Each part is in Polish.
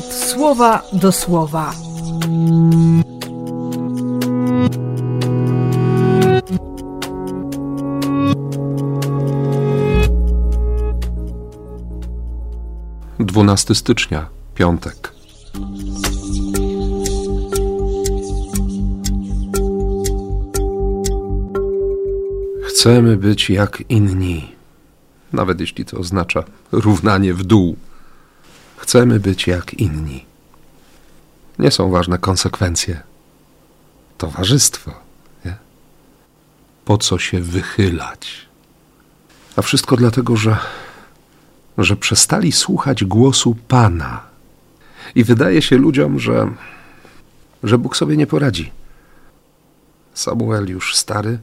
słowa do słowa. Dwunasty stycznia, piątek. Chcemy być jak inni, nawet jeśli to oznacza równanie w dół. Chcemy być jak inni. Nie są ważne konsekwencje. Towarzystwo. Nie? Po co się wychylać? A wszystko dlatego, że, że przestali słuchać głosu Pana. I wydaje się ludziom, że, że Bóg sobie nie poradzi. Samuel już stary,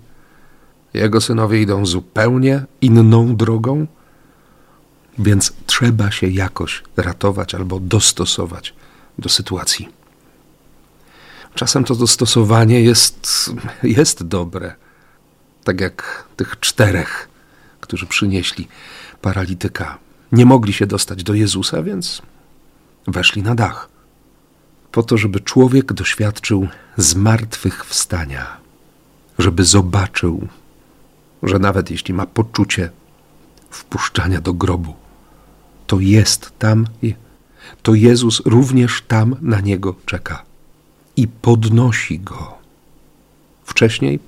jego synowie idą zupełnie inną drogą, więc trzeba się jakoś ratować albo dostosować do sytuacji. Czasem to dostosowanie jest, jest dobre, tak jak tych czterech, którzy przynieśli paralityka. Nie mogli się dostać do Jezusa, więc weszli na dach, po to, żeby człowiek doświadczył zmartwychwstania, żeby zobaczył, że nawet jeśli ma poczucie wpuszczania do grobu, to jest tam, to Jezus również tam na niego czeka i podnosi go. Wcześniej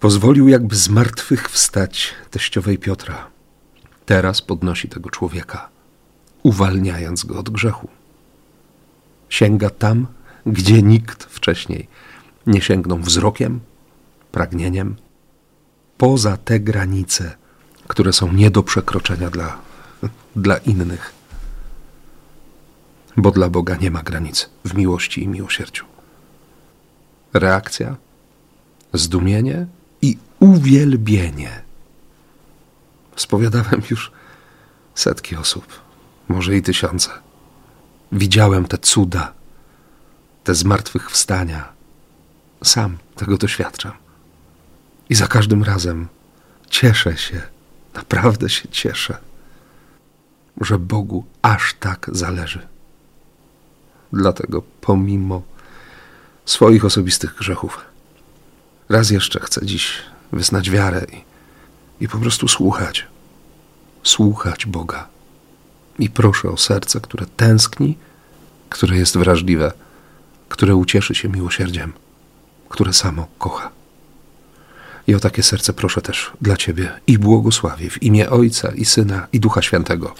pozwolił jakby z martwych wstać teściowej Piotra. Teraz podnosi tego człowieka, uwalniając go od grzechu. Sięga tam, gdzie nikt wcześniej nie sięgnął wzrokiem, pragnieniem, poza te granice, które są nie do przekroczenia dla, dla innych. Bo dla Boga nie ma granic w miłości i miłosierdziu. Reakcja, zdumienie i uwielbienie. Spowiadałem już setki osób, może i tysiące. Widziałem te cuda, te zmartwychwstania. Sam tego doświadczam. I za każdym razem cieszę się, naprawdę się cieszę, że Bogu aż tak zależy. Dlatego, pomimo swoich osobistych grzechów, raz jeszcze chcę dziś wyznać wiarę i, i po prostu słuchać. Słuchać Boga. I proszę o serce, które tęskni, które jest wrażliwe, które ucieszy się miłosierdziem, które samo kocha. I o takie serce proszę też dla Ciebie i błogosławię w imię Ojca i Syna i Ducha Świętego.